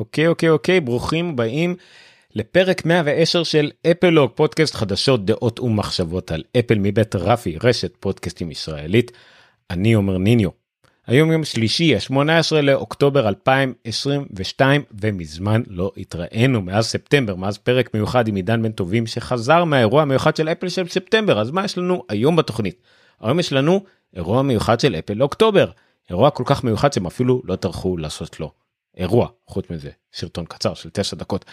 אוקיי אוקיי אוקיי ברוכים הבאים לפרק 110 של אפלוג פודקאסט חדשות דעות ומחשבות על אפל מבית רפי רשת פודקאסטים ישראלית. אני אומר ניניו. היום יום שלישי ה-18 לאוקטובר 2022 ומזמן לא התראינו מאז ספטמבר מאז פרק מיוחד עם עידן בן טובים שחזר מהאירוע המיוחד של אפל של ספטמבר אז מה יש לנו היום בתוכנית. היום יש לנו אירוע מיוחד של אפל לאוקטובר אירוע כל כך מיוחד שהם אפילו לא טרחו לעשות לו אירוע חוץ מזה סרטון קצר של 9 דקות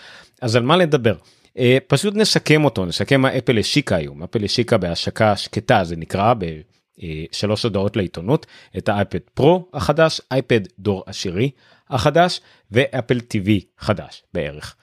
אז על מה לדבר אה, פשוט נסכם אותו נסכם מה אפל השיקה היום אפל השיקה בהשקה שקטה זה נקרא בשלוש הודעות לעיתונות את האייפד פרו החדש אייפד דור עשירי החדש ואפל טיווי חדש בערך.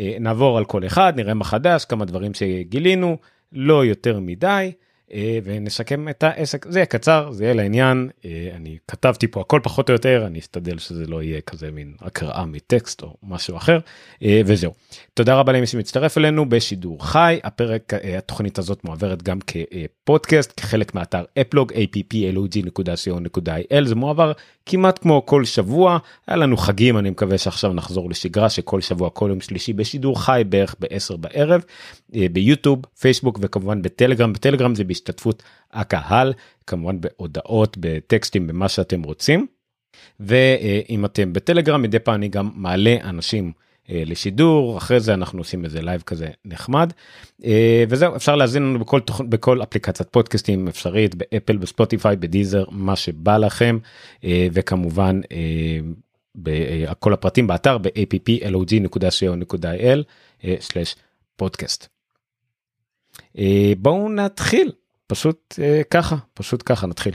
אה, נעבור על כל אחד נראה מה חדש כמה דברים שגילינו לא יותר מדי. אה, ונסכם את העסק. זה יהיה קצר זה יהיה לעניין. אה, אני כתבתי פה הכל פחות או יותר אני אשתדל שזה לא יהיה כזה מין הקראה מטקסט או משהו אחר. אה, וזהו. תודה רבה למי שמצטרף אלינו בשידור חי. הפרק התוכנית הזאת מועברת גם כפודקאסט כחלק מאתר אפלוג applog.co.il זה מועבר כמעט כמו כל שבוע. היה לנו חגים אני מקווה שעכשיו נחזור לשגרה שכל שבוע כל יום שלישי בשידור חי בערך ב-10 בערב ביוטיוב פייסבוק וכמובן בטלגרם. בטלגרם זה בהשתתפות הקהל כמובן בהודעות בטקסטים במה שאתם רוצים. ואם אתם בטלגרם מדי פעם אני גם מעלה אנשים אה, לשידור אחרי זה אנחנו עושים איזה לייב כזה נחמד אה, וזהו אפשר להזין לנו בכל. בכל אפליקציית פודקאסטים אפשרית באפל בספוטיפיי בדיזר מה שבא לכם אה, וכמובן בכל הפרטים באתר ב-applog.co.il/פודקאסט. בואו נתחיל פשוט ככה פשוט ככה נתחיל.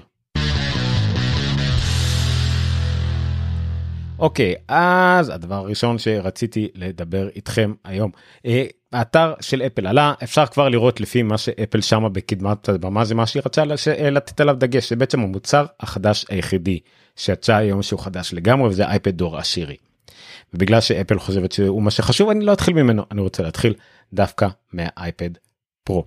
אוקיי אז הדבר הראשון שרציתי לדבר איתכם היום אה, האתר של אפל עלה אפשר כבר לראות לפי מה שאפל שמה בקדמת הבמה זה מה שהיא רצה. אה, לתת עליו דגש זה בעצם המוצר החדש היחידי שיצא היום שהוא חדש לגמרי וזה אייפד דור עשירי. ובגלל שאפל חושבת שהוא מה שחשוב אני לא אתחיל ממנו אני רוצה להתחיל דווקא מהאייפד פרו.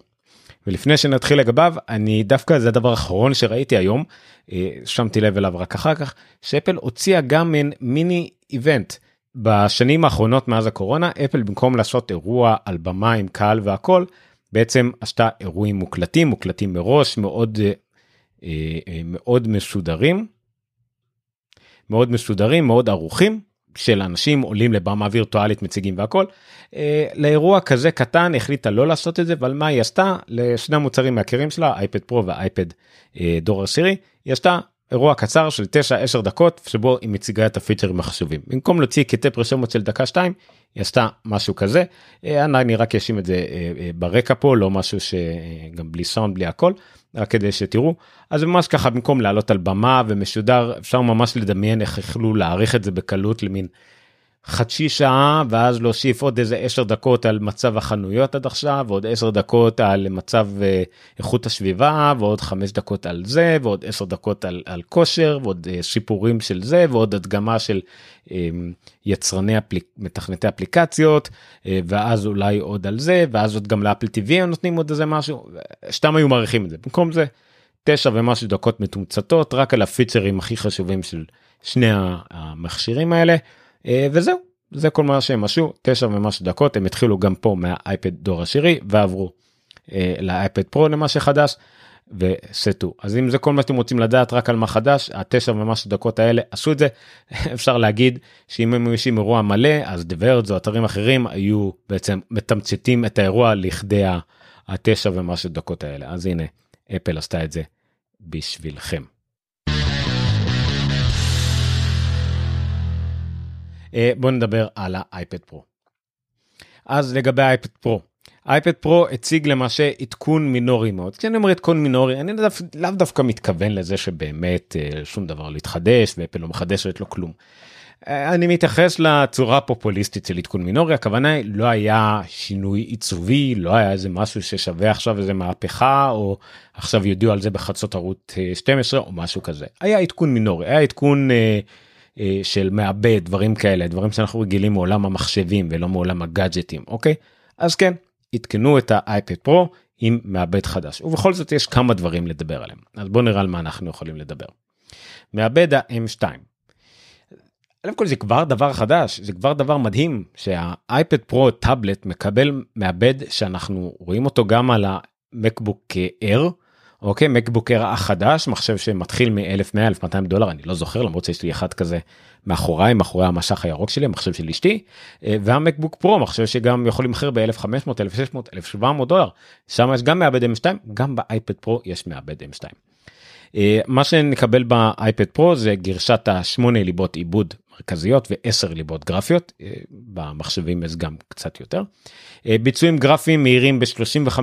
ולפני שנתחיל לגביו אני דווקא זה הדבר האחרון שראיתי היום אה, שמתי לב אליו רק אחר כך שאפל הוציאה גם מין מיני איבנט בשנים האחרונות מאז הקורונה אפל במקום לעשות אירוע על במה עם קהל והכל בעצם עשתה אירועים מוקלטים מוקלטים מראש מאוד אה, אה, מאוד מסודרים. מאוד מסודרים מאוד ערוכים של אנשים עולים לבמה וירטואלית מציגים והכל. אה, לאירוע כזה קטן החליטה לא לעשות את זה אבל מה היא עשתה לשני המוצרים מהכירים שלה אייפד פרו ואייפד אה, דור עשירי היא עשתה אירוע קצר של 9-10 דקות שבו היא מציגה את הפיצ'רים החשובים. במקום להוציא קטעי פרשמות של דקה 2 היא עשתה משהו כזה. אה, אני רק אשים את זה ברקע פה לא משהו שגם בלי סאונד בלי הכל רק כדי שתראו. אז ממש ככה במקום לעלות על במה ומשודר אפשר ממש לדמיין איך יכלו להעריך את זה בקלות למין חצי שעה ואז להוסיף עוד איזה 10 דקות על מצב החנויות עד עכשיו ועוד 10 דקות על מצב uh, איכות הסביבה ועוד 5 דקות על זה ועוד 10 דקות על, על כושר ועוד שיפורים של זה ועוד הדגמה של um, יצרני אפליק, מתכנתי אפליקציות uh, ואז אולי עוד על זה ואז עוד גם לאפל TV נותנים עוד איזה משהו סתם היו מעריכים את זה במקום זה 9 ומשהו דקות מתומצתות רק על הפיצ'רים הכי חשובים של שני המכשירים האלה. אה, וזהו זה כל מה שהם עשו תשע ומשהו דקות הם התחילו גם פה מהאייפד דור עשירי ועברו אה, לאייפד פרו למה שחדש וסטו. אז אם זה כל מה שאתם רוצים לדעת רק על מה חדש התשע ומשהו דקות האלה עשו את זה. אפשר להגיד שאם הם יושבים אירוע מלא אז דברת או אתרים אחרים היו בעצם מתמצתים את האירוע לכדי התשע ומשהו דקות האלה. אז הנה אפל עשתה את זה בשבילכם. אה, בוא נדבר על האייפד פרו. אז לגבי האייפד פרו. אייפד פרו הציג למעשה עדכון מינורי מאוד. כשאני אומר עדכון מינורי אני לאו דו, דווקא מתכוון לזה שבאמת אה, שום דבר לא התחדש ואפל לא מחדשת לו כלום. אה, אני מתייחס לצורה הפופוליסטית של עדכון מינורי הכוונה היא לא היה שינוי עיצובי לא היה איזה משהו ששווה עכשיו איזה מהפכה או עכשיו יודיעו על זה בחצות ערוץ 12 או משהו כזה היה עדכון מינורי היה עדכון. אה, של מעבד דברים כאלה דברים שאנחנו רגילים מעולם המחשבים ולא מעולם הגאדג'טים אוקיי אז כן עדכנו את האייפד פרו עם מעבד חדש ובכל זאת יש כמה דברים לדבר עליהם אז בוא נראה על מה אנחנו יכולים לדבר. מעבד ה-M2. קודם כל זה כבר דבר חדש זה כבר דבר מדהים שהאייפד פרו טאבלט מקבל מעבד שאנחנו רואים אותו גם על המקבוק אר. אוקיי מקבוק אר החדש מחשב שמתחיל מ-1100 1200 דולר אני לא זוכר למרות שיש לי אחד כזה מאחוריי מאחורי המשך הירוק שלי המחשב של אשתי והמקבוק פרו מחשב שגם יכול למכר ב-1500 1600 1700 דולר שם יש גם מעבד m2 גם באייפד פרו יש מעבד m2. מה שנקבל באייפד פרו זה גרשת השמונה ליבות עיבוד מרכזיות ו10 ליבות גרפיות במחשבים יש גם קצת יותר ביצועים גרפיים מהירים ב-35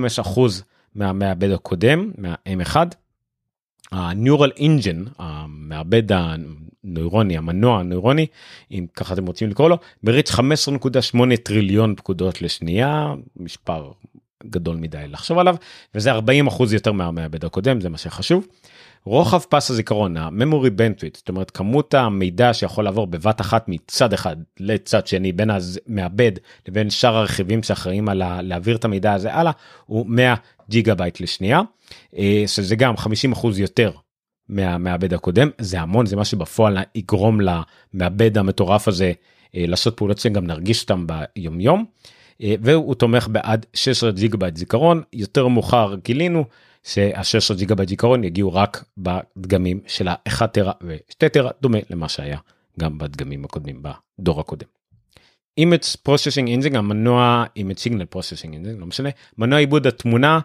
מהמעבד הקודם מה-M1. ה-Neural Engine המעבד הנוירוני המנוע הנוירוני אם ככה אתם רוצים לקרוא לו מריץ 15.8 טריליון פקודות לשנייה מספר גדול מדי לחשוב עליו וזה 40 אחוז יותר מהמעבד הקודם זה מה שחשוב. רוחב פס הזיכרון הממורי בנטוויט זאת אומרת כמות המידע שיכול לעבור בבת אחת מצד אחד לצד שני בין המעבד לבין שאר הרכיבים שאחראים על להעביר את המידע הזה הלאה הוא 100 ג'יגה בייט לשנייה אה, שזה גם 50 אחוז יותר מהמעבד הקודם זה המון זה מה שבפועל יגרום למעבד המטורף הזה אה, לעשות פעולות שגם נרגיש אותם ביומיום אה, והוא תומך בעד 16 ג'יגה בייט זיכרון יותר מאוחר גילינו. שה-16 ג'יגה בייט זיכרון יגיעו רק בדגמים של ה-1 טרה ו-2 טרה דומה למה שהיה גם בדגמים הקודמים בדור הקודם. image processing engine המנוע image signal processing engine לא משנה מנוע עיבוד התמונה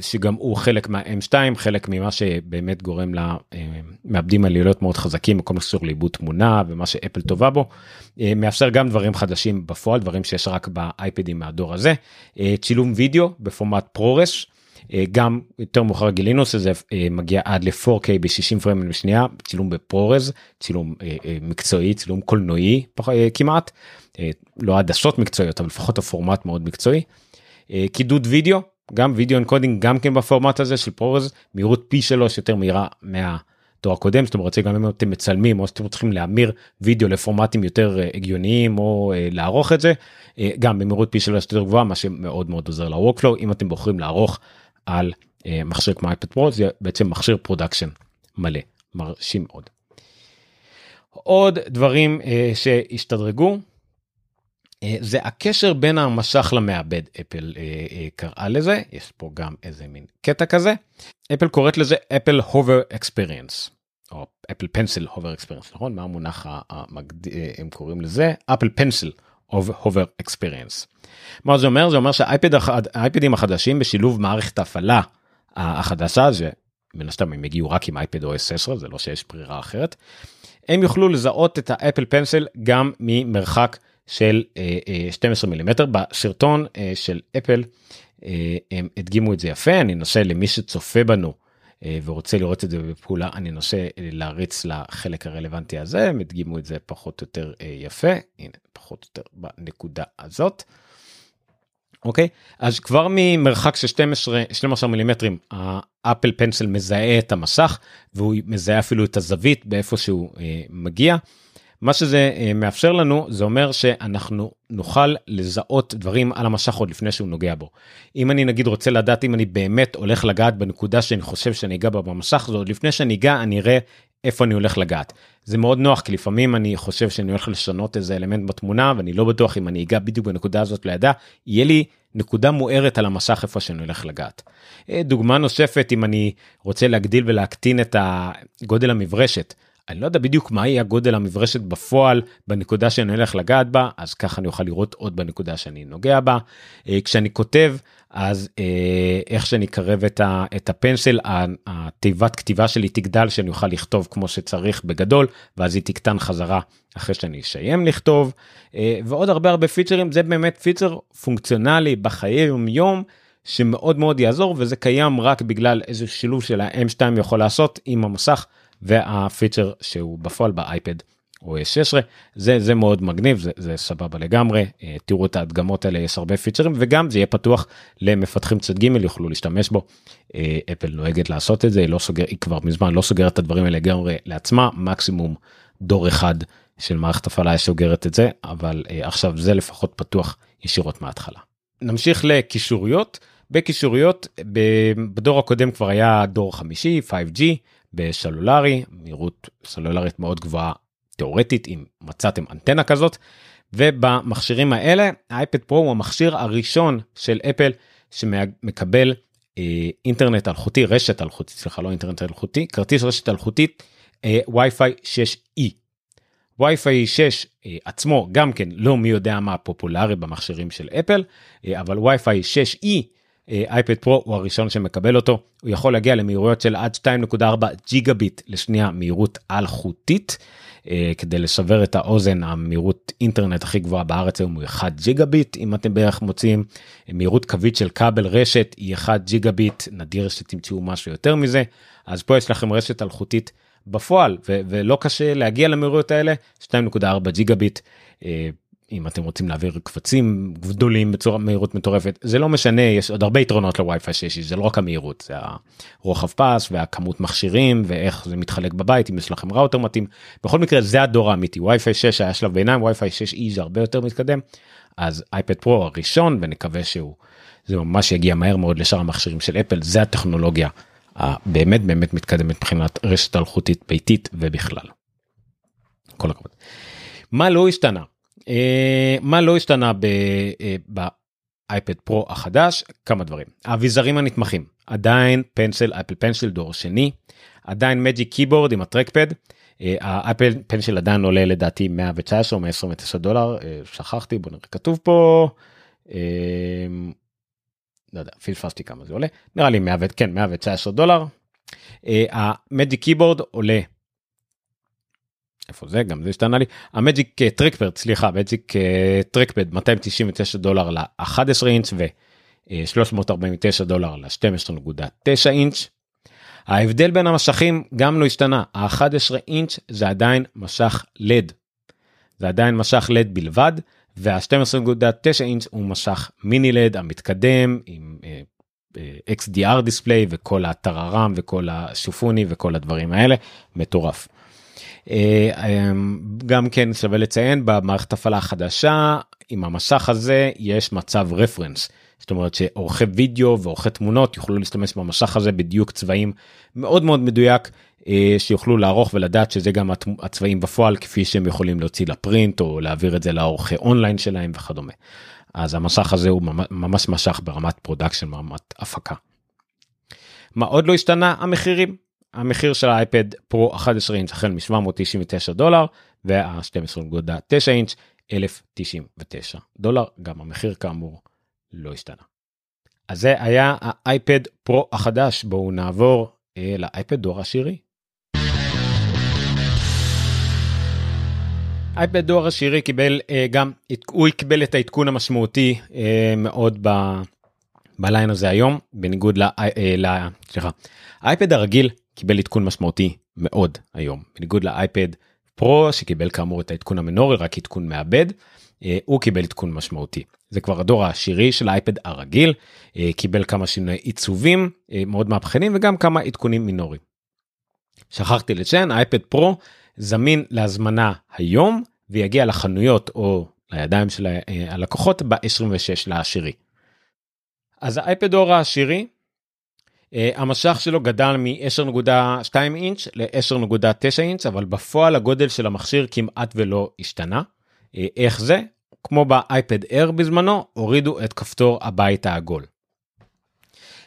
שגם הוא חלק מה-M2 חלק ממה שבאמת גורם למעבדים האלה להיות מאוד חזקים בכל מה לעיבוד תמונה ומה שאפל טובה בו. אה, מאפשר גם דברים חדשים בפועל דברים שיש רק באייפדים מהדור הזה. אה, צילום וידאו בפורמט ProRes אה, גם יותר מאוחר גילינו שזה אה, מגיע עד ל-4K ב-60 פריימים בשנייה צילום ב ProRes צילום אה, מקצועי צילום קולנועי כמעט. לא עדשות מקצועיות אבל לפחות הפורמט מאוד מקצועי. קידוד וידאו גם וידאו encoding גם כן בפורמט הזה של ProRes מהירות פי שלוש יותר מהירה מהדור הקודם זאת אומרת גם אם אתם מצלמים או שאתם צריכים להמיר וידאו לפורמטים יותר הגיוניים או לערוך את זה גם במהירות פי שלוש יותר גבוהה מה שמאוד מאוד עוזר ל workflow אם אתם בוחרים לערוך על מכשיר כמו אייפד פרו זה בעצם מכשיר production מלא. מרשים מאוד. עוד דברים שהשתדרגו זה הקשר בין המשך למעבד אפל uh, uh, קראה לזה יש פה גם איזה מין קטע כזה אפל קוראת לזה אפל הובר אקספריאנס. או אפל פנסיל הובר אקספריאנס נכון מה המונח המגד... הם קוראים לזה אפל פנסיל הובר אקספריאנס. מה זה אומר? זה אומר שהאייפדים החדשים בשילוב מערכת ההפעלה החדשה, שמן הסתם הם יגיעו רק עם אייפד OS 10, זה לא שיש ברירה אחרת, הם יוכלו לזהות את האפל פנסל גם ממרחק של 12 אה, מילימטר. בסרטון אה, של אפל אה, הם הדגימו את זה יפה, אני אנסה למי שצופה בנו ורוצה לראות את זה בפעולה אני אנסה להריץ לחלק הרלוונטי הזה הם הדגימו את זה פחות או יותר יפה הנה פחות או יותר בנקודה הזאת. אוקיי אז כבר ממרחק של 12 12 מילימטרים האפל פנסל מזהה את המסך והוא מזהה אפילו את הזווית באיפה שהוא אה, מגיע. מה שזה אה, מאפשר לנו זה אומר שאנחנו נוכל לזהות דברים על המשך עוד לפני שהוא נוגע בו. אם אני נגיד רוצה לדעת אם אני באמת הולך לגעת בנקודה שאני חושב שאני אגע בה במסך זה עוד לפני שאני אגע אני אראה איפה אני הולך לגעת. זה מאוד נוח כי לפעמים אני חושב שאני הולך לשנות איזה אלמנט בתמונה ואני לא בטוח אם אני אגע בדיוק בנקודה הזאת לידה יהיה לי נקודה מוארת על המסך איפה שאני הולך לגעת. אה, דוגמה נוספת אם אני רוצה להגדיל ולהקטין את הגודל המברשת. אני לא יודע בדיוק מה יהיה הגודל המברשת בפועל בנקודה שאני הולך לגעת בה אז ככה אני אוכל לראות עוד בנקודה שאני נוגע בה. אה, כשאני כותב אז אה, איך שאני אקרב את, את הפנסל התיבת כתיבה שלי תגדל שאני אוכל לכתוב כמו שצריך בגדול ואז היא תקטן חזרה אחרי שאני אסיים לכתוב אה, ועוד הרבה הרבה פיצ'רים זה באמת פיצ'ר פונקציונלי בחיי יום יום שמאוד מאוד יעזור וזה קיים רק בגלל איזה שילוב של ה-M2 יכול לעשות עם המסך והפיצ'ר שהוא בפועל באייפד או s 16 זה זה מאוד מגניב זה, זה סבבה לגמרי אה, תראו את ההדגמות האלה יש הרבה פיצ'רים וגם זה יהיה פתוח למפתחים צד ג' יוכלו להשתמש בו. אה, אפל נוהגת לעשות את זה היא לא סוגר היא כבר מזמן לא סוגרת את הדברים האלה לגמרי לעצמה מקסימום דור אחד של מערכת הפעלה סוגרת את זה אבל אה, עכשיו זה לפחות פתוח ישירות מההתחלה. נמשיך לקישוריות בקישוריות בדור הקודם כבר היה דור חמישי 5G בסלולרי מהירות סלולרית מאוד גבוהה תאורטית אם מצאתם אנטנה כזאת. ובמכשירים האלה האייפד פרו הוא המכשיר הראשון של אפל שמקבל אה, אינטרנט אלחוטי רשת אלחוטית סליחה לא אינטרנט אלחוטי כרטיס רשת אלחוטית אה, וי-פיי 6e. וי-פיי 6 אה, עצמו גם כן לא מי יודע מה פופולרי במכשירים של אפל אה, אבל וי-פיי 6e אייפד פרו הוא הראשון שמקבל אותו הוא יכול להגיע למהירויות של עד 2.4 ג'יגה ביט לשנייה מהירות אלחוטית. אה, כדי לשבר את האוזן המהירות אינטרנט הכי גבוהה בארץ היום הוא 1 ג'יגה ביט אם אתם בערך מוצאים מהירות קווית של כבל רשת היא 1 ג'יגה ביט נדיר שתמצאו משהו יותר מזה אז פה יש לכם רשת אלחוטית בפועל ולא קשה להגיע למהירויות האלה 2.4 ג'יגה ביט. אם אתם רוצים להעביר קבצים גדולים בצורה מהירות מטורפת זה לא משנה יש עוד הרבה יתרונות לווי-פיי 6 זה לא רק המהירות זה הרוחב פס והכמות מכשירים ואיך זה מתחלק בבית אם יש לכם ראוטר מתאים בכל מקרה זה הדור האמיתי וי-פיי 6 היה שלב ביניים וי-פיי 6 e זה הרבה יותר מתקדם אז אייפד פרו הראשון ונקווה שהוא זה ממש יגיע מהר מאוד לשאר המכשירים של אפל זה הטכנולוגיה הבאמת באמת מתקדמת מבחינת רשת אלחוטית ביתית ובכלל. כל הכבוד. מה לא השתנה מה לא השתנה אה, באייפד פרו החדש? כמה דברים. האביזרים הנתמכים. עדיין פנסיל אפל פנסיל דור שני. עדיין מג'יק קיבורד עם הטרקפד. האפל פנסיל עדיין עולה לדעתי 119 או 129 דולר. שכחתי בוא נראה. כתוב פה. לא יודע פילפסתי כמה זה עולה. נראה לי 100 כן 119 דולר. המג'יק קיבורד עולה איפה זה גם זה השתנה לי המג'יק טרקפד סליחה מג'יק טרקפד 299 דולר ל-11 אינץ' ו-349 דולר ל-12.9 אינץ'. ההבדל בין המשכים גם לא השתנה ה-11 אינץ' זה עדיין משך לד. זה עדיין משך לד בלבד וה-12.9 אינץ' הוא משך מיני לד המתקדם עם uh, XDR דיספליי וכל הטררם וכל השופוני וכל הדברים האלה מטורף. אה, אמ, גם כן שווה לציין במערכת הפעלה החדשה עם המשך הזה יש מצב רפרנס. זאת אומרת שעורכי וידאו ועורכי תמונות יוכלו להשתמש במשך הזה בדיוק צבעים מאוד מאוד מדויק אה, שיוכלו לערוך ולדעת שזה גם הצבעים בפועל כפי שהם יכולים להוציא ל print או להעביר את זה לעורכי אונליין שלהם וכדומה. אז המסך הזה הוא ממש מסך ברמת production ברמת הפקה. מה עוד לא השתנה המחירים המחיר של האייפד פרו 11 אינץ' החל מ-799 דולר וה-12.9 אינץ' 1099 דולר גם המחיר כאמור לא השתנה. אז זה היה האייפד פרו החדש בואו נעבור אה, לאייפד דור השירי. אייפד דור השירי קיבל אה, גם הוא קיבל את העדכון המשמעותי אה, מאוד ב... בליין הזה היום בניגוד ל... אה, סליחה האייפד הרגיל קיבל עדכון משמעותי מאוד היום בניגוד לאייפד פרו שקיבל כאמור את העדכון המנורי רק עדכון מעבד אה, הוא קיבל עדכון משמעותי זה כבר הדור העשירי של האייפד הרגיל אה, קיבל כמה שינוי עיצובים אה, מאוד מהפכנים וגם כמה עדכונים מינוריים. שכחתי לציין האייפד פרו זמין להזמנה היום ויגיע לחנויות או לידיים של הלקוחות ב-26 לעשירי. אז האייפד אור העשירי המשך שלו גדל מ-10.2 אינץ' ל-10.9 אינץ' אבל בפועל הגודל של המכשיר כמעט ולא השתנה. Uh, איך זה? כמו באייפד אייר בזמנו הורידו את כפתור הבית העגול.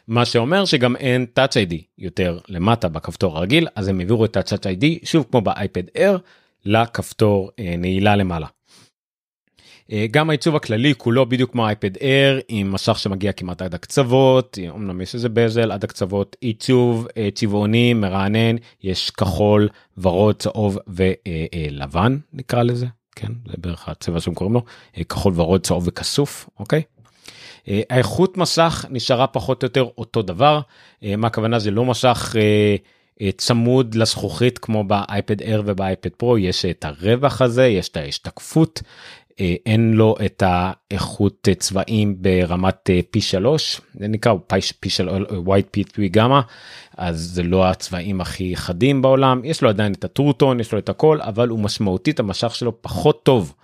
מה שאומר שגם אין Touch ID יותר למטה בכפתור הרגיל אז הם העבירו את ה-Touch ID שוב כמו באייפד אייר לכפתור uh, נעילה למעלה. אה, גם העיצוב הכללי כולו בדיוק כמו אייפד אייר עם מסך שמגיע כמעט עד הקצוות אמנם יש איזה בזל עד הקצוות עיצוב אה, צבעוני מרענן יש כחול ורוד צהוב ולבן אה, נקרא לזה כן זה בערך הצבע שהם קוראים לו כחול ורוד צהוב וכסוף אוקיי. האיכות מסך נשארה פחות או יותר אותו דבר מה הכוונה זה לא מסך צמוד לזכוכית כמו באייפד אייר ובאייפד פרו יש את הרווח הזה יש את ההשתקפות אה, אין לו את האיכות צבעים ברמת אה, P שלוש זה נקרא P3 wide P3 gamut אז זה לא הצבעים הכי חדים בעולם יש לו עדיין את ה True Tone יש לו את הכל אבל הוא משמעותית המסך שלו פחות טוב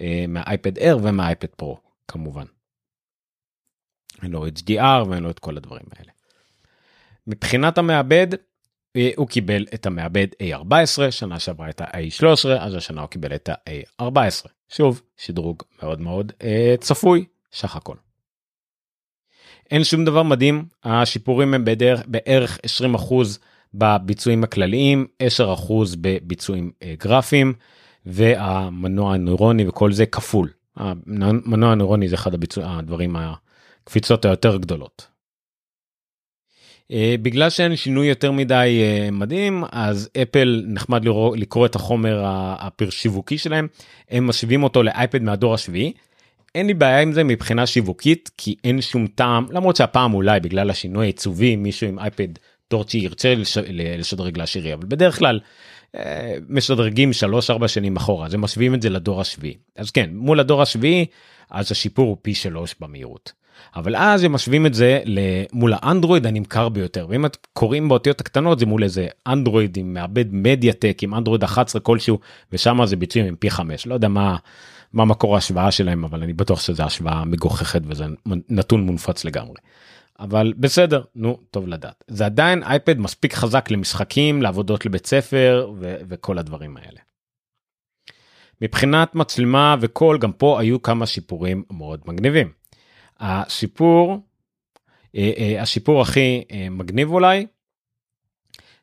אה, מהאייפד אייר ומהאייפד פרו כמובן. אין לו HDR ואין לו את כל הדברים האלה. מבחינת המעבד אה, הוא קיבל את המעבד A14 שנה שעברה את ה-A13 אז השנה הוא קיבל את ה-A14 שוב שדרוג מאוד מאוד אה, צפוי סך הכל. אין שום דבר מדהים השיפורים הם בדרך, בערך 20% בביצועים הכלליים 10% בביצועים אה, גרפיים והמנוע הנוירוני וכל זה כפול. המנוע הנוירוני זה אחד הביצוע, הדברים הקפיצות היותר גדולות. Uh, בגלל שאין שינוי יותר מדי uh, מדהים אז אפל נחמד לרוא, לקרוא את החומר הפר שיווקי שלהם הם משווים אותו לאייפד מהדור השביעי. אין לי בעיה עם זה מבחינה שיווקית כי אין שום טעם למרות שהפעם אולי בגלל השינוי העיצובי מישהו עם אייפד טורצ'י ירצה לש, לשדרג לעשירי אבל בדרך כלל uh, משדרגים 3-4 שנים אחורה אז הם משווים את זה לדור השביעי אז כן מול הדור השביעי אז השיפור הוא פי 3 במהירות. אבל אז הם משווים את זה מול האנדרואיד הנמכר ביותר ואם את קוראים באותיות הקטנות זה מול איזה אנדרואיד עם מעבד מדיאטק עם אנדרואיד 11 כלשהו ושם זה ביצועים עם פי 5 לא יודע מה מה מקור ההשוואה שלהם אבל אני בטוח שזה השוואה מגוחכת וזה נתון מונפץ לגמרי. אבל בסדר נו טוב לדעת זה עדיין אייפד מספיק חזק למשחקים לעבודות לבית ספר ו- וכל הדברים האלה. מבחינת מצלמה וכל גם פה היו כמה שיפורים מאוד מגניבים. השיפור אה, אה, השיפור הכי אה, מגניב אולי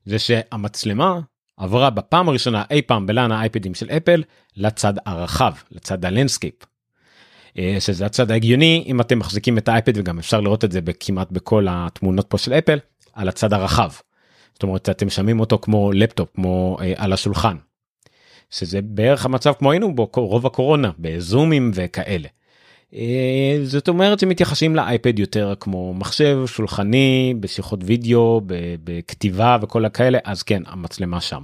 זה שהמצלמה עברה בפעם הראשונה אי פעם ב line האייפדים של אפל לצד הרחב לצד ה landscape. שזה הצד ההגיוני אם אתם מחזיקים את האייפד וגם אפשר לראות את זה כמעט בכל התמונות פה של אפל על הצד הרחב. זאת אומרת אתם שמים אותו כמו לפטופ כמו על השולחן. שזה בערך המצב כמו היינו בו רוב הקורונה בזומים וכאלה. אה, זאת אומרת שמתייחסים לאייפד יותר כמו מחשב שולחני בשיחות וידאו בכתיבה וכל הכאלה אז כן המצלמה שם.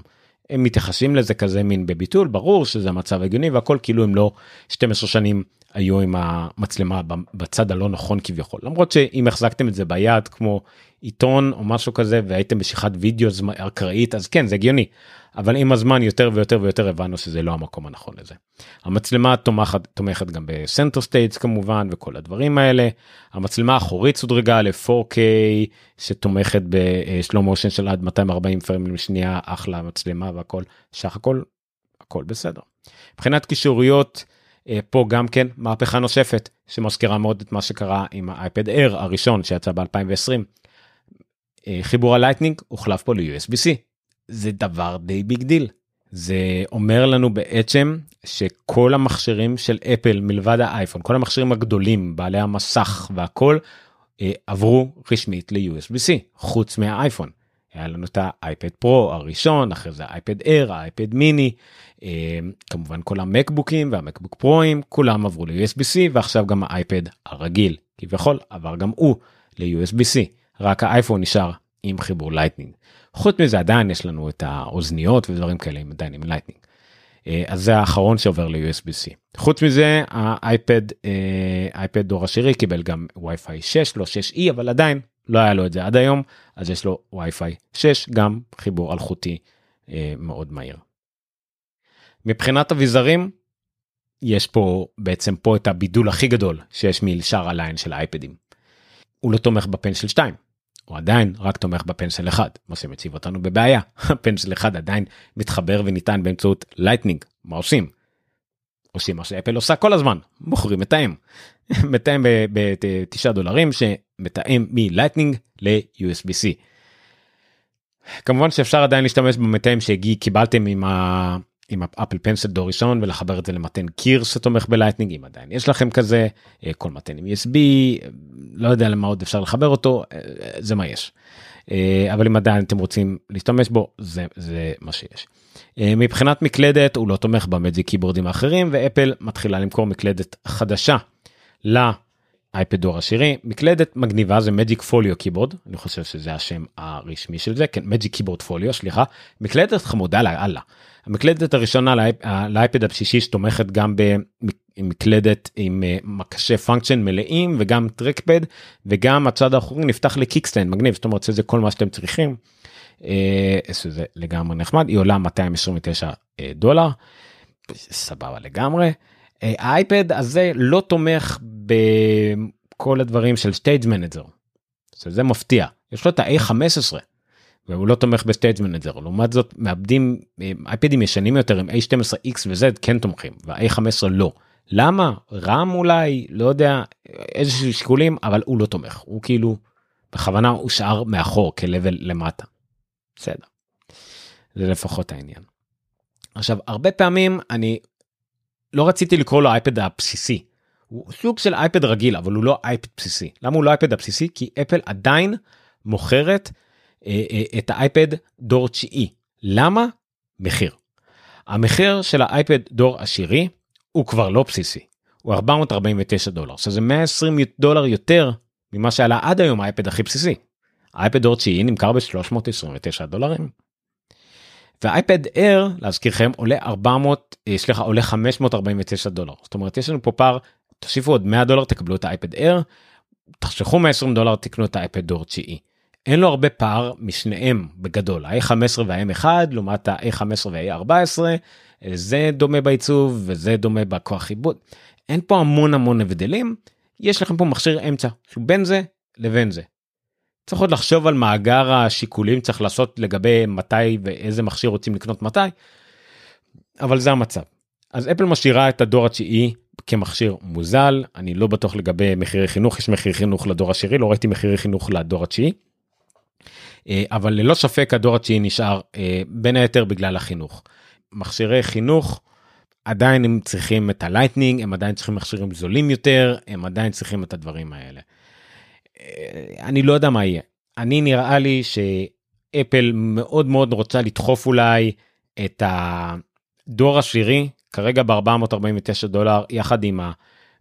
הם מתייחסים לזה כזה מין בביטול ברור שזה המצב הגיוני והכל כאילו הם לא 12 שנים היו עם המצלמה בצד הלא נכון כביכול למרות שאם החזקתם את זה ביד כמו עיתון או משהו כזה והייתם בשיחת וידאו אקראית אז כן זה הגיוני אבל עם הזמן יותר ויותר ויותר הבנו שזה לא המקום הנכון לזה. המצלמה תומכת תומכת גם ב Center Stage כמובן וכל הדברים האלה. המצלמה האחורית שודרגה ל-4K שתומכת ב slow motion של עד 240 פריימים לשנייה אחלה מצלמה והכל סך הכל הכל בסדר. מבחינת קישוריות אה, פה גם כן מהפכה נוספת שמזכירה מאוד את מה שקרה עם האייפד אייר הראשון שיצא ב2020. אה, חיבור ה Lightning הוחלף פה ל-USB-C זה דבר די big deal. זה אומר לנו בעצם שכל המכשירים של אפל מלבד האייפון כל המכשירים הגדולים בעלי המסך והכל אה, עברו רשמית ל-USB-C חוץ מהאייפון. היה לנו את האייפד פרו הראשון אחרי זה האייפד אייר האייפד מיני אה, כמובן כל המקבוקים והמקבוק פרוים כולם עברו ל-USB-C ועכשיו גם האייפד הרגיל כביכול עבר גם הוא ל-USB-C רק האייפון נשאר עם חיבור Lightning. חוץ מזה עדיין יש לנו את האוזניות ודברים כאלה עם עדיין עם Lightning. אה, אז זה האחרון שעובר ל-USB-C. חוץ מזה האייפד אייפד דור עשירי קיבל גם wi-fi 6 לא 6e אבל עדיין לא היה לו את זה עד היום אז יש לו wi-fi 6 גם חיבור אלחוטי אה, מאוד מהיר. מבחינת אביזרים יש פה בעצם פה את הבידול הכי גדול שיש משאר ה line של האייפדים. הוא לא תומך ב Pencil 2 הוא עדיין רק תומך ב Pencil 1 מה שמציב אותנו בבעיה ה Pencil 1 עדיין מתחבר ונטען באמצעות Lightning מה עושים. עושים מה שאפל עושה כל הזמן מוכרים מתאם מתאם ב-9 דולרים שמתאם מ Lightning ל-USB-C. כמובן שאפשר עדיין להשתמש במתאם שקיבלתם עם. עם אפל Pencil דור ראשון ולחבר את זה למטען קיר שתומך ב Lightning אם עדיין יש לכם כזה אה, כל מטען עם USB לא יודע למה עוד אפשר לחבר אותו אה, זה מה יש. אה, אבל אם עדיין אתם רוצים להשתמש בו זה זה מה שיש. מבחינת מקלדת הוא לא תומך ב Magic Keyboard ים האחרים ואפל מתחילה למכור מקלדת חדשה. אייפד דור עשירי מקלדת מגניבה זה Magic Folio Keyboard אני חושב שזה השם הרשמי של זה כן Magic Keyboard Folio סליחה מקלדת חמודה לאללה. המקלדת הראשונה לאייפד הבסיסי שתומכת גם במקלדת עם אה, מקשי function מלאים וגם trackpad וגם הצד האחורי נפתח ל kickstand מגניב זאת אומרת שזה כל מה שאתם צריכים. אה, שזה לגמרי נחמד היא עולה 229 אה, דולר סבבה לגמרי. האייפד הזה לא תומך בכל הדברים של Stage Manager. זה מפתיע יש לו את ה-A15 והוא לא תומך ב Stage Manager לעומת זאת מעבדים אייפדים ישנים יותר עם a12x ו-z כן תומכים וה-a15 לא. למה RAM אולי לא יודע איזה שיקולים אבל הוא לא תומך הוא כאילו בכוונה הושאר מאחור כ level למטה. בסדר. זה לפחות העניין. עכשיו הרבה פעמים אני לא רציתי לקרוא לו אייפד הבסיסי. הוא סוג של אייפד רגיל אבל הוא לא אייפד בסיסי. למה הוא לא אייפד הבסיסי? כי אפל עדיין מוכרת אה, אה, את האייפד דור תשיעי. למה? מחיר. המחיר של האייפד דור עשירי הוא כבר לא בסיסי. הוא 449 דולר שזה 120 דולר יותר ממה שעלה עד היום האייפד הכי בסיסי. האייפד דור תשיעי נמכר ב-329 דולרים. והאייפד אייר להזכירכם עולה 400 אה, סליחה עולה 549 דולר. זאת אומרת יש לנו פה פער תוסיפו עוד 100 דולר תקבלו את האייפד אייר. תחשכו 120 דולר תקנו את האייפד דור תשיעי. אין לו הרבה פער משניהם בגדול. ה-A15 וה-M1 לעומת ה-A15 וה-A14 זה דומה בעיצוב וזה דומה בכוח עיבוד. אין פה המון המון הבדלים. יש לכם פה מכשיר אמצע שהוא בין זה לבין זה. צריך עוד לחשוב על מאגר השיקולים צריך לעשות לגבי מתי ואיזה מכשיר רוצים לקנות מתי. אבל זה המצב. אז אפל משאירה את הדור התשיעי כמכשיר מוזל אני לא בטוח לגבי מחירי חינוך יש מחיר חינוך לדור השירי לא ראיתי מחירי חינוך לדור התשיעי. אה, אבל ללא ספק הדור התשיעי נשאר אה, בין היתר בגלל החינוך. מכשירי חינוך עדיין הם צריכים את ה Lightning הם עדיין צריכים מכשירים זולים יותר הם עדיין צריכים את הדברים האלה. אה, אני לא יודע מה יהיה אני נראה לי שאפל מאוד מאוד רוצה לדחוף אולי את הדור העשירי כרגע ב-449 דולר יחד עם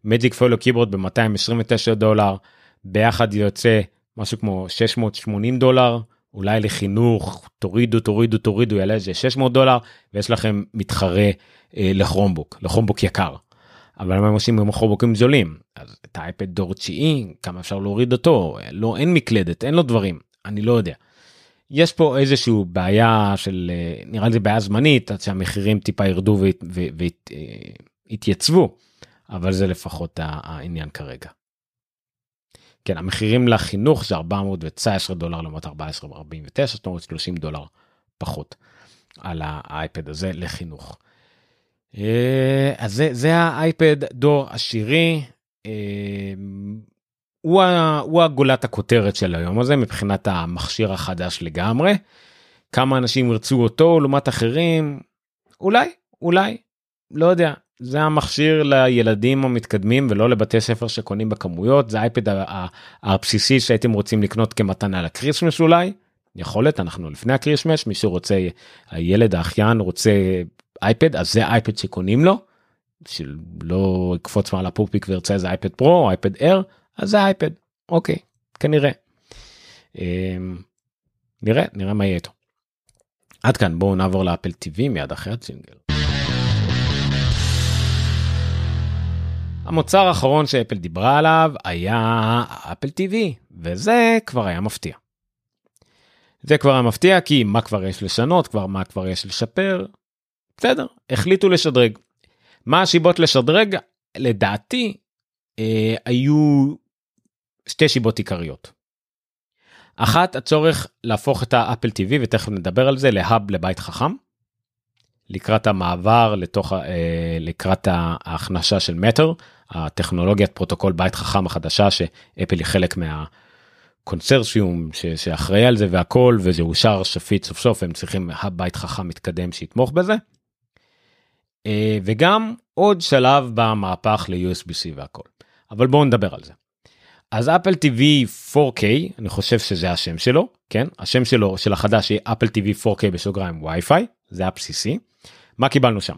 ה Magic Folio Keyboard ב-229 דולר ביחד יוצא משהו כמו 680 דולר אולי לחינוך תורידו תורידו תורידו יעלה איזה 600 דולר ויש לכם מתחרה אה, לכרומבוק לכרומבוק יקר. אבל מה הם עושים עם כרומבוקים זולים אז את האייפד דור תשיעי כמה אפשר להוריד אותו לא אין מקלדת אין לו דברים אני לא יודע. יש פה איזשהו בעיה של אה, נראה לי בעיה זמנית עד שהמחירים טיפה ירדו ויתייצבו אבל זה לפחות העניין כרגע. כן המחירים לחינוך זה 419 דולר לעומת 1449 זאת אומרת 30 דולר פחות על האייפד הזה לחינוך. אה, אז זה, האייפד דור עשירי. אה, הוא, הוא הגולת הכותרת של היום הזה מבחינת המכשיר החדש לגמרי. כמה אנשים ירצו אותו לעומת אחרים אולי אולי לא יודע זה המכשיר לילדים המתקדמים ולא לבתי ספר שקונים בכמויות זה האייפד הבסיסי שהייתם רוצים לקנות כמתנה ל Christmas אולי. יכולת אנחנו לפני ה Christmas מי שרוצה הילד האחיין רוצה אייפד אז זה אייפד שקונים לו. שלא יקפוץ מעל הפופיק וירצה איזה אייפד פרו או אייפד אייר אז זה אייפד אוקיי כנראה. אמ, נראה נראה מה יהיה איתו. עד כאן בואו נעבור לאפל טיווי מיד אחרי הג'ינגל. המוצר האחרון שאפל דיברה עליו היה אפל טיווי וזה כבר היה מפתיע. זה כבר היה מפתיע כי מה כבר יש לשנות כבר מה כבר יש לשפר. בסדר החליטו לשדרג. מה השיבות לשדרג לדעתי אה, היו שתי שיבות עיקריות. אחת הצורך להפוך את האפל טיווי ותכף נדבר על זה להאב לבית חכם. לקראת המעבר לתוך אה, לקראת ההכנסה של Matter הטכנולוגיית פרוטוקול בית חכם החדשה שאפל היא חלק מהקונצרציום שאחראי על זה והכל וזה אושר שפיט סוף סוף הם צריכים הבית חכם מתקדם שיתמוך בזה. אה, וגם עוד שלב במהפך ל-USB-C והכל אבל בואו נדבר על זה. אז אפל TV 4K אני חושב שזה השם שלו כן השם שלו של החדש יהיה אפל TV 4K בסוגריים וי-פיי זה הבסיסי. מה קיבלנו שם?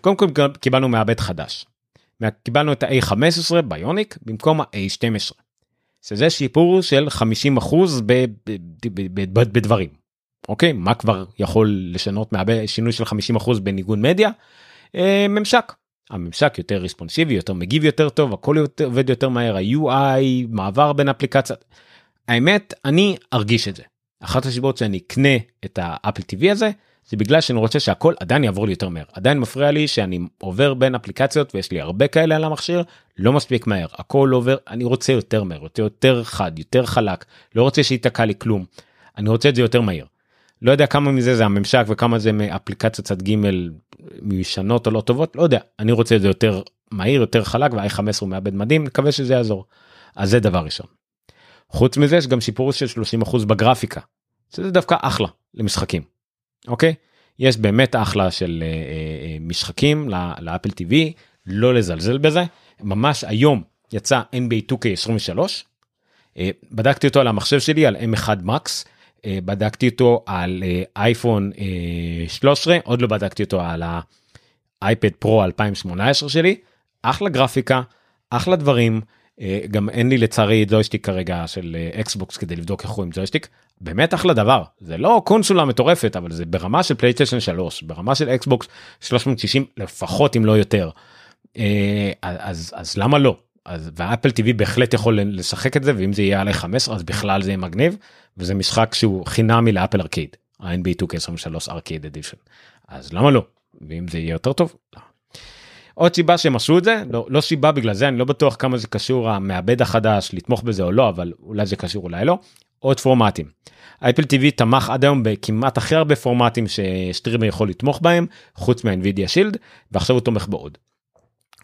קודם כל קיבלנו מעבד חדש. קיבלנו את ה-A15 ביוניק במקום ה-A12. שזה שיפור של 50% בדברים. אוקיי מה כבר יכול לשנות מעבד שינוי של 50% בניגון מדיה? אה, ממשק. הממשק יותר ריספונסיבי יותר מגיב יותר טוב הכל יותר עובד יותר מהר ה-UI מעבר בין אפליקציות. האמת אני ארגיש את זה. אחת הסיבות שאני אקנה את האפל TV הזה זה בגלל שאני רוצה שהכל עדיין יעבור לי יותר מהר עדיין מפריע לי שאני עובר בין אפליקציות ויש לי הרבה כאלה על המכשיר לא מספיק מהר הכל עובר אני רוצה יותר מהר יותר יותר חד יותר חלק לא רוצה שייתקע לי כלום אני רוצה את זה יותר מהר לא יודע כמה מזה זה הממשק וכמה זה מאפליקציות צד ג' מיושנות או לא טובות לא יודע אני רוצה את זה יותר מהיר יותר חלק וה-i15 הוא מעבד מדהים מקווה שזה יעזור. אז זה דבר ראשון. חוץ מזה יש גם שיפור של 30% בגרפיקה. שזה דווקא אחלה למשחקים. אוקיי? יש באמת אחלה של uh, uh, משחקים לאפל TV לא לזלזל בזה ממש היום יצא NBA 2K23 uh, בדקתי אותו על המחשב שלי על M1 Max בדקתי אותו על אייפון uh, uh, 13 עוד לא בדקתי אותו על האייפד פרו 2018 שלי. אחלה גרפיקה אחלה דברים אה, גם אין לי לצערי ג'ויסטיק כרגע של אקסבוקס כדי לבדוק איך הוא עם ג'ויסטיק. באמת אחלה דבר. זה לא קונסולה מטורפת אבל זה ברמה של פלייסטיישן 3 ברמה של אקסבוקס 360 לפחות אם לא יותר. אה, אז אז למה לא אז ואפל טיווי בהחלט יכול לשחק את זה ואם זה יהיה A15 אז בכלל זה יהיה מגניב וזה משחק שהוא חינמי לאפל ארקיד ה-NBA 2K23 Arcade Edition אז למה לא ואם זה יהיה יותר טוב. לא. עוד סיבה שהם עשו את זה לא, לא סיבה בגלל זה אני לא בטוח כמה זה קשור המעבד החדש לתמוך בזה או לא אבל אולי זה קשור אולי לא עוד פורמטים. אייפל TV תמך עד היום בכמעט הכי הרבה פורמטים שסטרימר יכול לתמוך בהם חוץ מהNVIDIA שילד ועכשיו הוא תומך בעוד.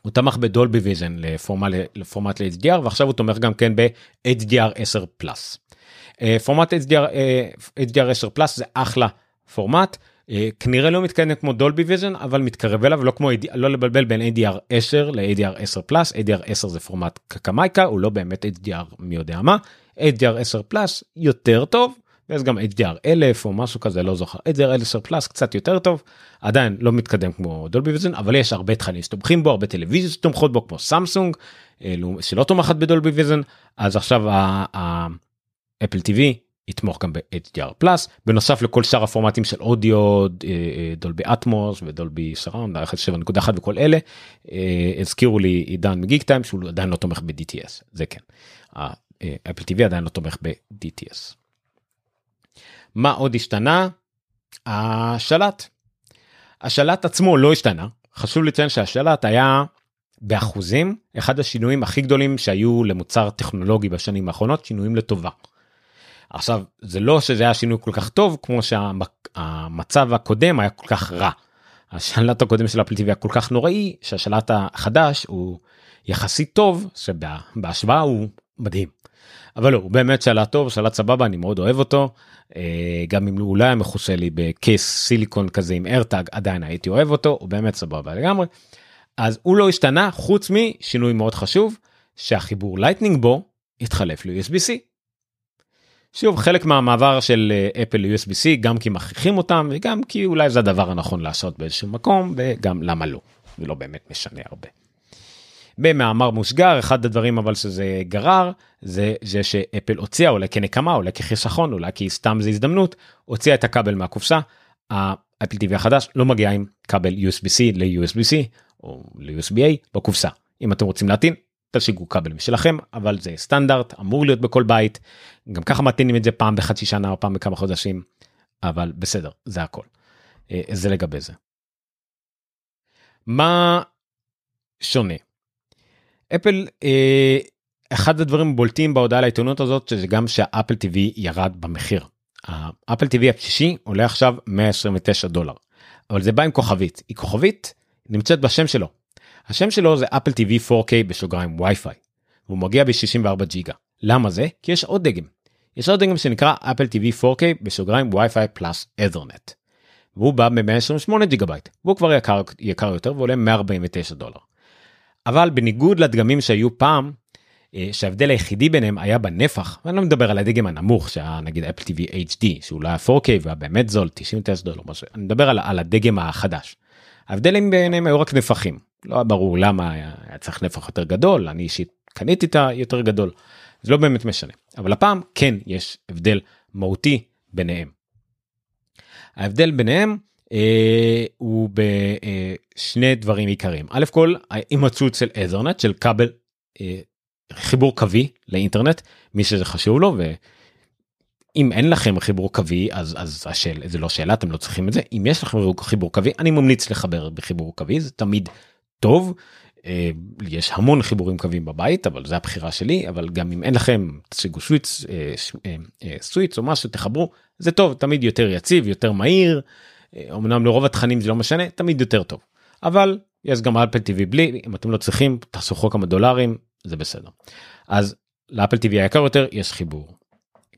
הוא תמך בדולבי ויזן לפורמט, לפורמט ל-HDR ועכשיו הוא תומך גם כן ב-HDR 10 פלאס. פורמט HDR, HDR 10 פלאס זה אחלה פורמט. אה, כנראה לא מתקדם כמו Dolby Vision אבל מתקרב אליו לא כמו לא לבלבל בין HDR 10 ל-HDR 10 Plus. HDR 10 זה פורמט קקמייקה הוא לא באמת HDR מי יודע מה. HDR 10 פלאס יותר טוב ויש גם HDR 1000 או משהו כזה לא זוכר. HDR 10 פלאס קצת יותר טוב עדיין לא מתקדם כמו Dolby Vision אבל יש הרבה תכנים שתומכים בו הרבה טלוויזיות שתומכות בו כמו סמסונג אה, שלא תומכת ב Dolby Vision. אז עכשיו האפל TV יתמוך גם ב- HDR Plus בנוסף לכל שאר הפורמטים של אודיו אה, אה, Dolby Atmos ו Dolby Surround 7.1 וכל אלה. הזכירו לי עידן Magic Time שהוא עדיין לא תומך ב-DTS זה כן. אפל TV עדיין לא תומך ב-DTS. מה עוד השתנה? השלט. השלט עצמו לא השתנה חשוב לציין שהשלט היה באחוזים אחד השינויים הכי גדולים שהיו למוצר טכנולוגי בשנים האחרונות שינויים לטובה. עכשיו זה לא שזה היה שינוי כל כך טוב כמו שהמצב הקודם היה כל כך רע. השלט הקודם של אפל היה כל כך נוראי שהשלט החדש הוא יחסית טוב שבהשוואה הוא מדהים. אבל לא הוא באמת שלט טוב שלט סבבה אני מאוד אוהב אותו אה, גם אם הוא אולי היה מכוסה לי בקייס סיליקון כזה עם ארטאג עדיין הייתי אוהב אותו הוא באמת סבבה לגמרי. אז הוא לא השתנה חוץ משינוי מאוד חשוב שהחיבור Lightning בו התחלף ל-USB-C שוב חלק מהמעבר של אפל ל-USB-C גם כי מכריחים אותם וגם כי אולי זה הדבר הנכון לעשות באיזשהו מקום וגם למה לא. זה לא באמת משנה הרבה. במאמר מוסגר אחד הדברים אבל שזה גרר זה זה שאפל הוציאה אולי כנקמה אולי כחיסכון אולי כי סתם זה הזדמנות הוציאה את הכבל מהקופסה. האפל TV החדש לא מגיע עם כבל USB-C ל-USB-C או ל-USB-A בקופסה אם אתם רוצים להטעין תשיגו כבל משלכם אבל זה סטנדרט אמור להיות בכל בית גם ככה מתאינים את זה פעם בחצי שנה או פעם בכמה חודשים אבל בסדר זה הכל אה, זה לגבי זה. מה שונה אפל אה, אחד הדברים הבולטים בהודעה לעיתונות הזאת שזה גם שהאפל TV ירד במחיר. האפל TV הבסיסי עולה עכשיו 129 דולר אבל זה בא עם כוכבית היא כוכבית נמצאת בשם שלו השם שלו זה אפל TV 4K בסוגריים וי-פיי. הוא מגיע ב-64 ג'יגה. למה זה? כי יש עוד דגם. יש עוד דגם שנקרא אפל TV 4K בסוגריים Wi-Fi Plus Ethernet. והוא בא ב-128 ג'יגה בייט והוא כבר יקר, יקר יותר ועולה 149 דולר. אבל בניגוד לדגמים שהיו פעם אה, שההבדל היחידי ביניהם היה בנפח ואני לא מדבר על הדגם הנמוך שהיה נגיד אפל TV HD שהוא לא היה 4K והיה באמת זול 99 דולר משהו אני מדבר על, על הדגם החדש. ההבדלים ביניהם היו רק נפחים לא ברור למה היה, היה צריך נפח יותר גדול אני אישית קניתי את היותר גדול זה לא באמת משנה אבל הפעם כן יש הבדל מהותי ביניהם. ההבדל ביניהם הוא בשני דברים עיקריים. א' כל ההימצאות של אזרנט של כבל אה, חיבור קווי לאינטרנט מי שזה חשוב לו ואם אין לכם חיבור קווי אז אז השאל זה לא שאלה אתם לא צריכים את זה. אם יש לכם חיבור קווי אני ממליץ לחבר בחיבור קווי זה תמיד טוב. אה, יש המון חיבורים קווים בבית אבל זה הבחירה שלי אבל גם אם אין לכם תשיגו שוויץ סוויץ או משהו תחברו זה טוב תמיד יותר יציב יותר מהיר אמנם לרוב התכנים זה לא משנה תמיד יותר טוב. אבל יש גם אפל טיווי בלי אם אתם לא צריכים תחסכו כמה דולרים זה בסדר. אז לאפל טיווי היקר יותר יש חיבור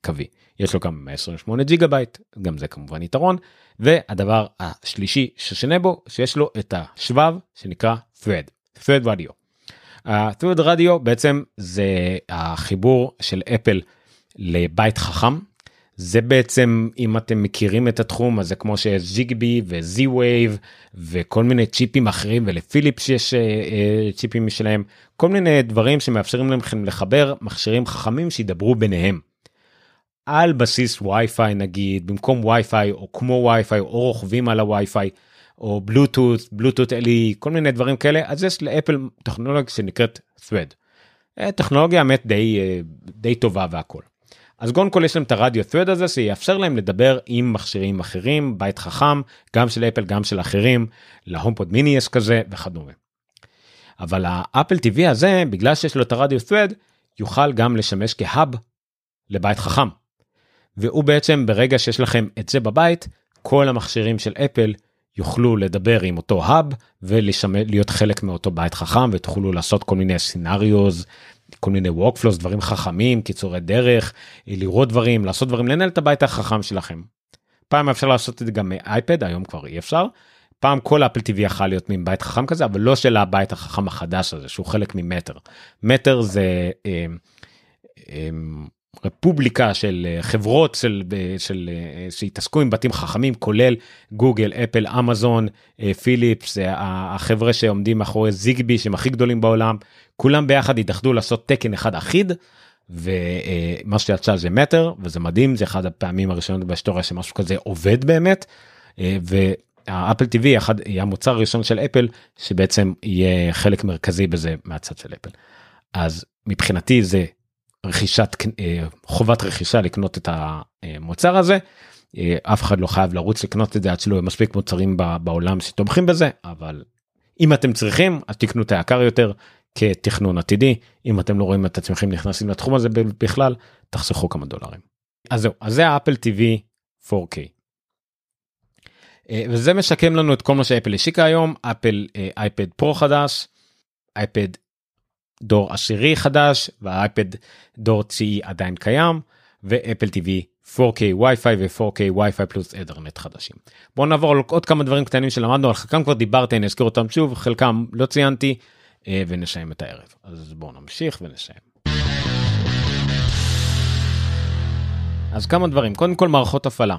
קווי. יש לו גם 128 ג'יגה בייט גם זה כמובן יתרון והדבר השלישי שונה בו שיש לו את השבב שנקרא thread thread radio. ה-thread radio בעצם זה החיבור של אפל לבית חכם זה בעצם אם אתם מכירים את התחום אז זה כמו שיש Zigbee ו Z-Wave וכל מיני צ'יפים אחרים ולפיליפס יש אה, אה, צ'יפים משלהם כל מיני דברים שמאפשרים לכם לחבר מכשירים חכמים שידברו ביניהם. על בסיס וי-פיי נגיד במקום וי-פיי או כמו וי-פיי או רוכבים על הווי-פיי או בלוטות בלוטות אלי כל מיני דברים כאלה אז יש לאפל טכנולוגיה שנקראת thread. אה, טכנולוגיה האמת די די טובה והכל. אז קודם כל יש להם את הרדיו thread הזה שיאפשר להם לדבר עם מכשירים אחרים בית חכם גם של אפל גם של אחרים להומפוד מיני יש כזה וכדומה. אבל האפל TV הזה בגלל שיש לו את הרדיו thread יוכל גם לשמש כ hub לבית חכם. והוא בעצם ברגע שיש לכם את זה בבית כל המכשירים של אפל יוכלו לדבר עם אותו hub ולהיות חלק מאותו בית חכם ותוכלו לעשות כל מיני scenarios כל מיני workflows דברים חכמים קיצורי דרך לראות דברים לעשות דברים לנהל את הבית החכם שלכם. פעם אפשר לעשות את זה גם מאייפד היום כבר אי אפשר. פעם כל אפל טיווי יכול להיות מין בית חכם כזה אבל לא של הבית החכם החדש הזה שהוא חלק ממטר. מטר זה אה, אה, רפובליקה של אה, חברות של, אה, של, אה, שהתעסקו עם בתים חכמים כולל גוגל אפל אמזון פיליפס החברה שעומדים מאחורי זיגבי שהם הכי גדולים בעולם כולם ביחד התאחדו לעשות תקן אחד אחיד. ומה שיצא זה מטר וזה מדהים זה אחד הפעמים הראשונות בהיסטוריה שמשהו כזה עובד באמת. והאפל טיווי אחד יהיה המוצר הראשון של אפל שבעצם יהיה חלק מרכזי בזה מהצד של אפל. אז מבחינתי זה רכישת אה, חובת רכישה לקנות את המוצר הזה. אה, אף אחד לא חייב לרוץ לקנות את זה עד שלא יהיו מספיק מוצרים בעולם שתומכים בזה אבל אם אתם צריכים אז תקנו את היקר יותר כתכנון עתידי אם אתם לא רואים את עצמכם נכנסים לתחום הזה בכלל תחסכו כמה דולרים. אז זהו אז זה האפל TV 4K. וזה מסכם לנו את כל מה שאפל השיקה היום אפל אייפד פרו חדש אייפד דור עשירי חדש והאייפד דור תשיעי עדיין קיים ואפל TV 4K וי-פיי ו-4K וי-פיי פלוס אדרנט חדשים. בואו נעבור על עוד כמה דברים קטנים שלמדנו על חלקם כבר דיברתי אני אזכיר אותם שוב חלקם לא ציינתי אה, ונסיים את הערב אז בואו נמשיך ונסיים. אז כמה דברים קודם כל מערכות הפעלה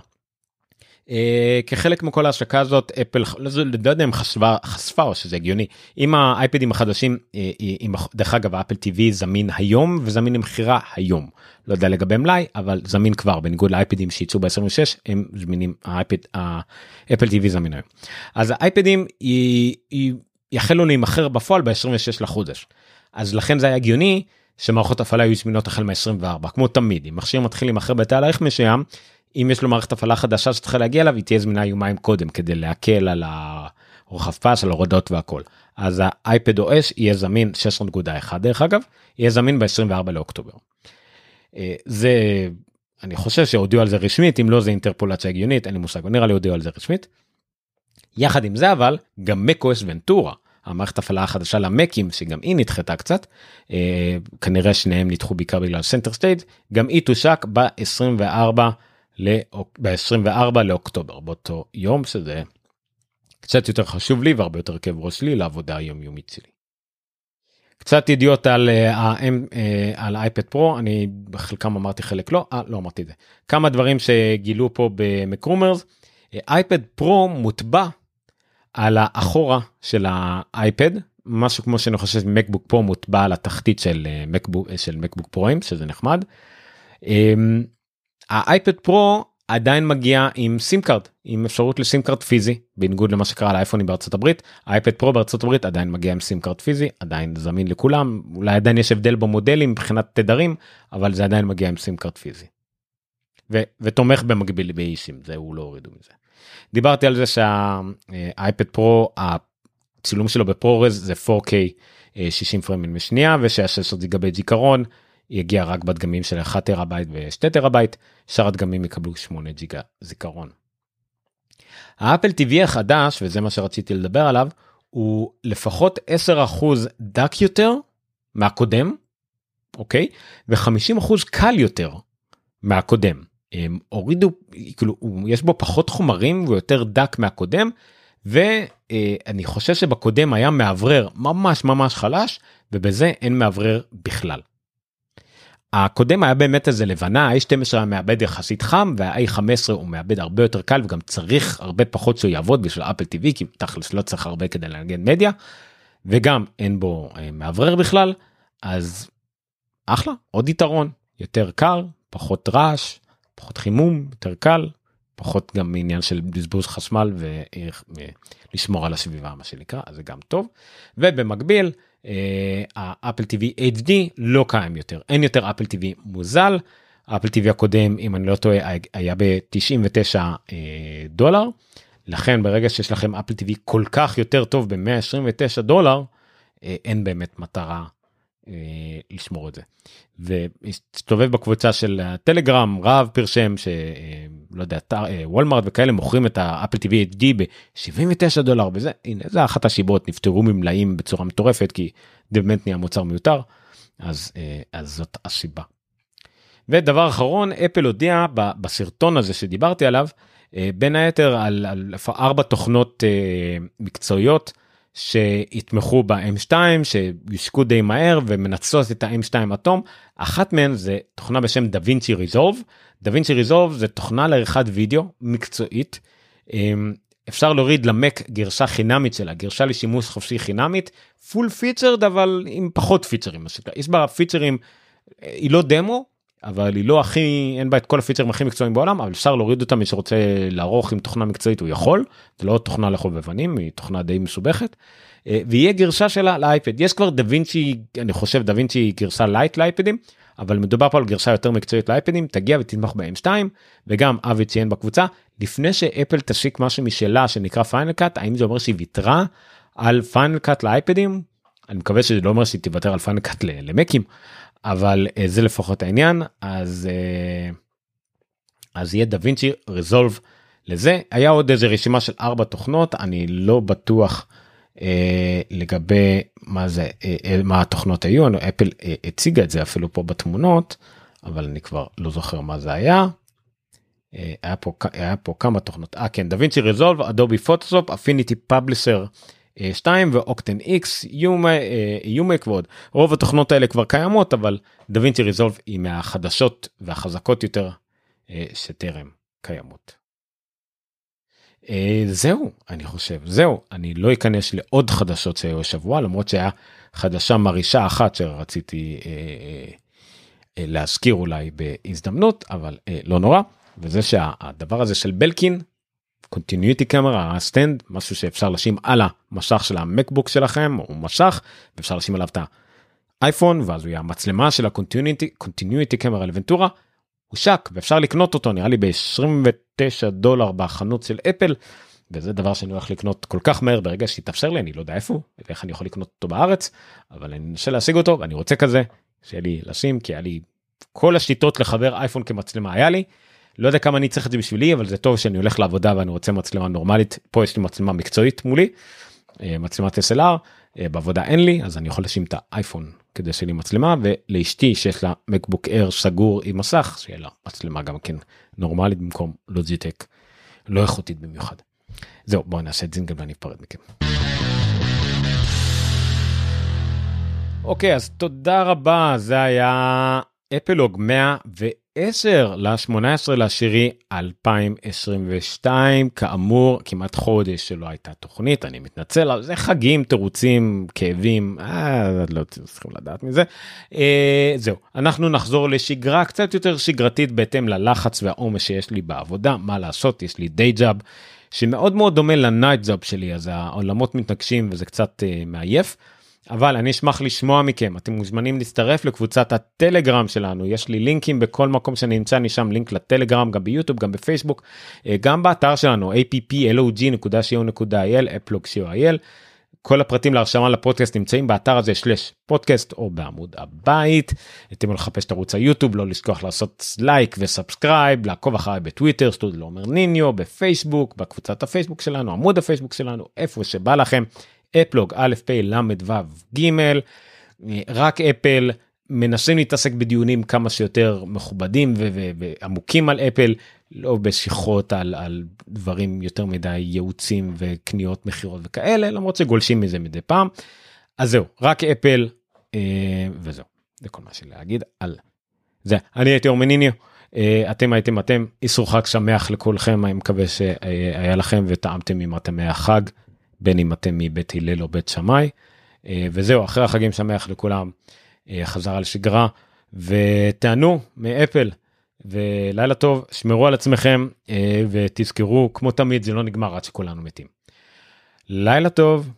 כחלק מכל ההשקה הזאת אפל לא, לא יודע אם חשבה חשפה או שזה הגיוני. עם האייפדים החדשים uh, עם דרך אגב אפל TV זמין היום וזמין למכירה היום. לא יודע לגבי מלאי אבל זמין כבר. בניגוד לאייפדים שיצאו ב-26 הם זמינים האייפד האפל TV זמין היום. אז האייפדים יחלו להימכר בפועל ב-26 לחודש. אז לכן זה היה הגיוני שמערכות הפעלה יהיו זמינות החל מ-24 כמו תמיד. אם מכשיר מתחיל להימכר בתהליך מסוים אם יש לו מערכת הפעלה חדשה שצריכה להגיע אליו היא תהיה זמינה יומיים קודם כדי להקל על הרוחב פס על הורדות והכל אז האייפד OS יהיה זמין 6.1 דרך אגב יהיה זמין ב-24 לאוקטובר. אה, זה אני חושב שהודיעו על זה רשמית אם לא זה אינטרפולציה הגיונית אין לי מושג נראה לי הודיעו על זה רשמית. יחד עם זה אבל גם macOS Ventura המערכת הפעלה החדשה למקים שגם היא נדחתה קצת אה, כנראה שניהם נדחו בעיקר בגלל Center Stage גם היא תושק ב-24 ב-24 לאוקטובר באותו יום שזה קצת יותר חשוב לי והרבה יותר כאב ראש לי לעבודה היומיומית שלי. קצת ידיעות על אה, אה, אייפד פרו אני בחלקם אמרתי חלק לא אה, לא אמרתי את זה כמה דברים שגילו פה ב MacRumors iPad Pro מוטבע על האחורה של האייפד משהו כמו שאני חושב MacBook Pro מוטבע על התחתית של מקבוק של מקבוק פרוים שזה נחמד. ה iPad Pro עדיין מגיע עם SIM card עם אפשרות ל SIM card פיזי בניגוד למה שקרה לאייפונים בארצות הברית iPad Pro בארצות הברית עדיין מגיע עם SIM card פיזי עדיין זמין לכולם אולי עדיין יש הבדל במודלים מבחינת תדרים אבל זה עדיין מגיע עם SIM card פיזי. ו- ותומך במקביל ב eSIM זה הוא לא הורידו מזה. דיברתי על זה שה iPad Pro הצילום שלו ב ProRes זה 4K 60 פריימים בשנייה ושה-16 גיגאבייט זיכרון יגיע רק בדגמים של 1 טראבייט ו-2 טראבייט, שאר הדגמים יקבלו 8 ג'יגה זיכרון. ה Apple TV החדש, וזה מה שרציתי לדבר עליו, הוא לפחות 10% דק יותר מהקודם, אוקיי? ו-50% קל יותר מהקודם. הם הורידו, כאילו, יש בו פחות חומרים והוא יותר דק מהקודם, ואני חושב שבקודם היה מאוורר ממש ממש חלש, ובזה אין מאוורר בכלל. הקודם היה באמת איזה לבנה, ה-A12 היה מעבד יחסית חם וה-A15 הוא מעבד הרבה יותר קל וגם צריך הרבה פחות שהוא יעבוד בשביל אפל TV כי תכלס לא צריך הרבה כדי לארגן מדיה וגם אין בו אה, מאוורר בכלל אז אחלה עוד יתרון יותר קר פחות רעש פחות חימום יותר קל פחות גם עניין של בזבוז חשמל ולשמור על הסביבה מה שנקרא אז זה גם טוב. ובמקביל. האפל TV HD לא קיים יותר. אין יותר אפל TV מוזל. אפל TV הקודם אם אני לא טועה היה ב-99 אה, דולר. לכן ברגע שיש לכם אפל TV כל כך יותר טוב ב-129 דולר אה, אין באמת מטרה אה, לשמור את זה. והסתובב בקבוצה של הטלגרם רב פרשם שלא יודע וולמארט וכאלה מוכרים את האפל TV HD ב-79 דולר וזה הנה זה אחת השיבות נפטרו ממלאים בצורה מטורפת כי זה באמת נהיה מוצר מיותר אז אז זאת הסיבה. ודבר אחרון אפל הודיע בסרטון הזה שדיברתי עליו בין היתר על, על ארבע תוכנות מקצועיות שיתמכו ב-M2 שיושקו די מהר ומנצלות את ה-M2 אטום. אחת מהן זה תוכנה בשם ריזולב דה וינצ'י ריזולב זה תוכנה לעריכת וידאו מקצועית. אמ, אפשר להוריד למק גרשה חינמית שלה גרשה לשימוש חופשי חינמית. פול פיצרד אבל עם פחות פיצרים יש בה פיצרים היא לא דמו אבל היא לא הכי אין בה את כל הפיצ'רים הכי מקצועיים בעולם אבל אפשר להוריד אותה מי שרוצה לערוך עם תוכנה מקצועית הוא יכול. זה לא תוכנה לחובבנים היא תוכנה די מסובכת. אה, ויהיה גרסה שלה לאייפד. יש כבר דה וינצ'י אני חושב DaVinci גרסה Lite לאייפדים אבל מדובר פה על גרסה יותר מקצועית לאייפדים. תגיע ותתמך ב-M2 וגם אבי ציין בקבוצה לפני שאפל תשיק משהו משלה שנקרא Final Cut האם זה אומר שהיא ויתרה על Final Cut לאייפדים? אני מקווה שזה לא אומר שהיא תוותר על Final Cut למקים אבל uh, זה לפחות העניין אז uh, אז יהיה DaVinci Resolve לזה היה עוד איזה רשימה של ארבע תוכנות אני לא בטוח uh, לגבי מה זה uh, מה התוכנות היו אפל uh, הציגה את זה אפילו פה בתמונות אבל אני כבר לא זוכר מה זה היה. היה פה היה פה כמה תוכנות אה כן DaVinci Resolve Adobe Photoshop Affinity Publisher. 2 ואוקטן איקס יומק ועוד רוב התוכנות האלה כבר קיימות אבל דווינצ'י ריזולב היא מהחדשות והחזקות יותר אה, שטרם קיימות. אה, זהו אני חושב. זהו אני לא אכנס לעוד חדשות שהיו השבוע למרות שהיה חדשה מרעישה אחת שרציתי אה, להזכיר אולי בהזדמנות אבל לא נורא. וזה שהדבר הזה של בלקין Continuity Camera ה stand משהו שאפשר לשים על המסך של המקבוק שלכם או מסך ואפשר לשים עליו את האייפון ואז הוא יהיה המצלמה של ה Continuity Continuity Camera ל Ventura. הושק ואפשר לקנות אותו נראה לי ב-29 דולר בחנות של אפל. וזה דבר שאני הולך לקנות כל כך מהר ברגע שיתאפשר לי אני לא יודע איפה ואיך אני יכול לקנות אותו בארץ אבל אני אנסה להשיג אותו ואני רוצה כזה שיהיה לי לשים כי היה לי כל השיטות לחבר אייפון כמצלמה היה לי לא יודע כמה אני צריך את זה בשבילי אבל זה טוב שאני הולך לעבודה ואני רוצה מצלמה נורמלית פה יש לי מצלמה מקצועית מולי אה, מצלמת SLR אה, בעבודה אין לי אז אני יכול לשים את האייפון כדי שיהיה לי מצלמה ולאשתי שיש לה מקבוק אר סגור עם מסך שיהיה לה מצלמה גם כן נורמלית במקום לוג'יטק לא איכותית במיוחד. זהו בואו נעשה את זינגל ואני אפרד מכם. אוקיי אז תודה רבה זה היה אפלוג 100 ו... 10 ל-18 לעשירי 2022 כאמור כמעט חודש שלא הייתה תוכנית אני מתנצל זה חגים תירוצים כאבים אה, לא צריכים לדעת מזה אה, זהו אנחנו נחזור לשגרה קצת יותר שגרתית בהתאם ללחץ והעומס שיש לי בעבודה מה לעשות יש לי די ג'אב שמאוד מאוד דומה לנייט ג'אב שלי אז העולמות מתנגשים וזה קצת אה, מעייף. אבל אני אשמח לשמוע מכם. אתם מוזמנים להצטרף לקבוצת הטלגרם שלנו. יש לי לינקים בכל מקום שאני נמצא אני שם לינק לטלגרם גם ביוטיוב גם בפייסבוק אה, גם באתר שלנו applog.co.il אפלוג co.il כל הפרטים להרשמה לפודקאסט נמצאים באתר הזה slash פודקאסט או בעמוד הבית. אתם לחפש את ערוץ היוטיוב לא לשכוח לעשות like ו subscribe לעקוב אחריי בטוויטר סטודיו עומר ניניו בפייסבוק בקבוצת הפייסבוק שלנו עמוד הפייסבוק שלנו איפה שבא לכם אפלוג א' פ' ל' ו' ג' רק אפל מנסים להתעסק בדיונים כמה שיותר מכובדים ועמוקים על אפל לא בשיחות על, על דברים יותר מדי ייעוצים וקניות מכירות וכאלה למרות שגולשים מזה מדי פעם. אז זהו רק אפל אה, וזהו זה כל מה שלי להגיד על זה אני הייתי אורמניניו אה, אתם הייתם אתם איסור חג שמח לכולכם אני מקווה שהיה לכם וטעמתם עם הטעמי החג בין אם אתם מבית הלל או בית שמאי אה, וזהו אחרי החגים שמח לכולם אה, חזרה לשגרה ותענו מאפל. ולילה טוב שמרו על עצמכם אה, ותזכרו כמו תמיד זה לא נגמר עד שכולנו מתים. לילה טוב.